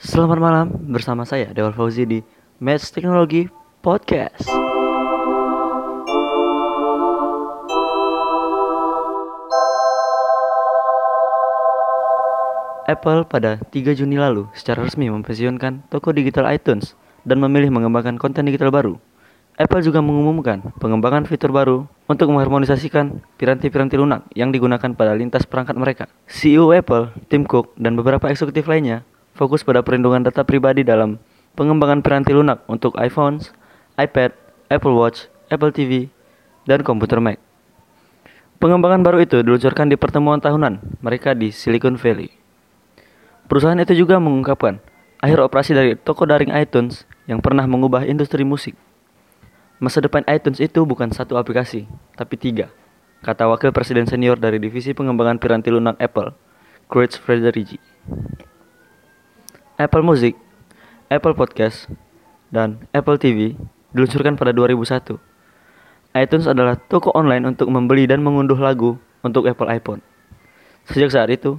Selamat malam bersama saya Dewa Fauzi di Match Teknologi Podcast. Apple pada 3 Juni lalu secara resmi mempensiunkan toko digital iTunes dan memilih mengembangkan konten digital baru. Apple juga mengumumkan pengembangan fitur baru untuk mengharmonisasikan piranti-piranti lunak yang digunakan pada lintas perangkat mereka. CEO Apple, Tim Cook, dan beberapa eksekutif lainnya fokus pada perlindungan data pribadi dalam pengembangan piranti lunak untuk iPhones, iPad, Apple Watch, Apple TV, dan komputer Mac. Pengembangan baru itu diluncurkan di pertemuan tahunan mereka di Silicon Valley. Perusahaan itu juga mengungkapkan akhir operasi dari toko daring iTunes yang pernah mengubah industri musik. Masa depan iTunes itu bukan satu aplikasi, tapi tiga, kata Wakil Presiden Senior dari Divisi Pengembangan Piranti Lunak Apple, Craig Frederici. Apple Music, Apple Podcast, dan Apple TV diluncurkan pada 2001. iTunes adalah toko online untuk membeli dan mengunduh lagu untuk Apple iPhone. Sejak saat itu,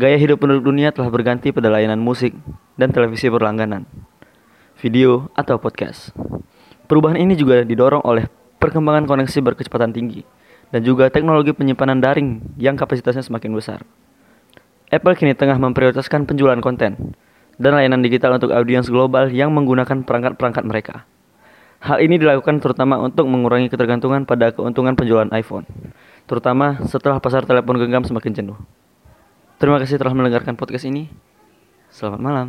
gaya hidup penduduk dunia telah berganti pada layanan musik dan televisi berlangganan, video atau podcast. Perubahan ini juga didorong oleh perkembangan koneksi berkecepatan tinggi dan juga teknologi penyimpanan daring yang kapasitasnya semakin besar. Apple kini tengah memprioritaskan penjualan konten dan layanan digital untuk audiens global yang menggunakan perangkat-perangkat mereka. Hal ini dilakukan terutama untuk mengurangi ketergantungan pada keuntungan penjualan iPhone, terutama setelah pasar telepon genggam semakin jenuh. Terima kasih telah mendengarkan podcast ini. Selamat malam.